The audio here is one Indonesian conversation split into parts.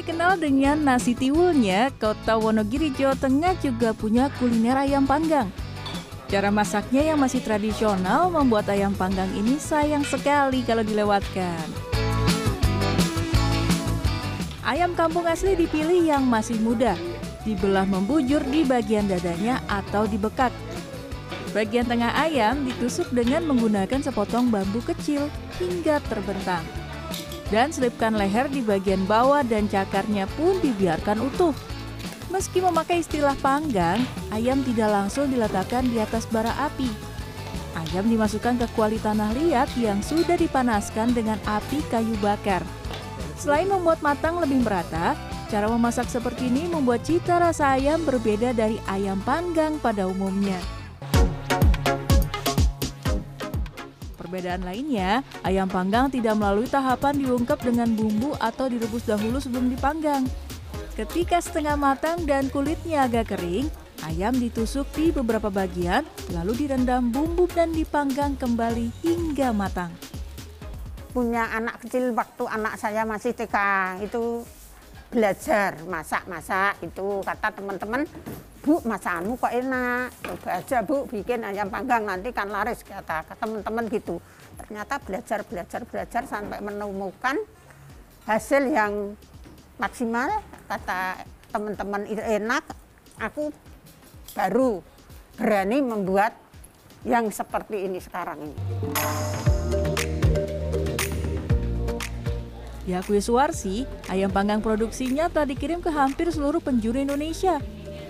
Terkenal dengan nasi tiwulnya, kota Wonogiri, Jawa Tengah juga punya kuliner ayam panggang. Cara masaknya yang masih tradisional membuat ayam panggang ini sayang sekali kalau dilewatkan. Ayam kampung asli dipilih yang masih muda, dibelah membujur di bagian dadanya atau dibekak. Bagian tengah ayam ditusuk dengan menggunakan sepotong bambu kecil hingga terbentang dan selipkan leher di bagian bawah dan cakarnya pun dibiarkan utuh. Meski memakai istilah panggang, ayam tidak langsung diletakkan di atas bara api. Ayam dimasukkan ke kuali tanah liat yang sudah dipanaskan dengan api kayu bakar. Selain membuat matang lebih merata, cara memasak seperti ini membuat cita rasa ayam berbeda dari ayam panggang pada umumnya. Perbedaan lainnya, ayam panggang tidak melalui tahapan diungkep dengan bumbu atau direbus dahulu sebelum dipanggang. Ketika setengah matang dan kulitnya agak kering, ayam ditusuk di beberapa bagian, lalu direndam bumbu dan dipanggang kembali hingga matang. Punya anak kecil waktu anak saya masih TK, itu belajar masak-masak itu kata teman-teman Bu masakanmu kok enak? Coba aja Bu bikin ayam panggang nanti kan laris kata teman-teman gitu. Ternyata belajar belajar belajar sampai menemukan hasil yang maksimal kata teman-teman. Enak aku baru berani membuat yang seperti ini sekarang ini. Diakui Suwarsi, ayam panggang produksinya telah dikirim ke hampir seluruh penjuru Indonesia.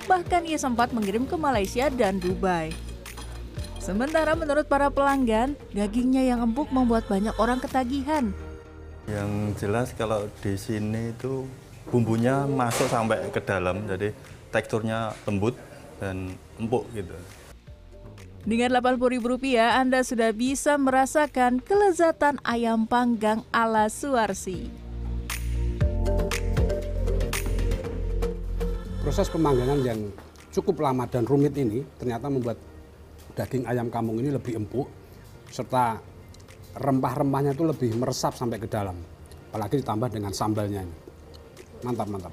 Bahkan ia sempat mengirim ke Malaysia dan Dubai. Sementara menurut para pelanggan, dagingnya yang empuk membuat banyak orang ketagihan. Yang jelas kalau di sini itu bumbunya masuk sampai ke dalam, jadi teksturnya lembut dan empuk gitu. Dengan Rp80.000, Anda sudah bisa merasakan kelezatan ayam panggang ala Suwarsi. Proses pemanggangan yang cukup lama dan rumit ini ternyata membuat daging ayam kampung ini lebih empuk serta rempah-rempahnya itu lebih meresap sampai ke dalam. Apalagi ditambah dengan sambalnya ini. Mantap, mantap.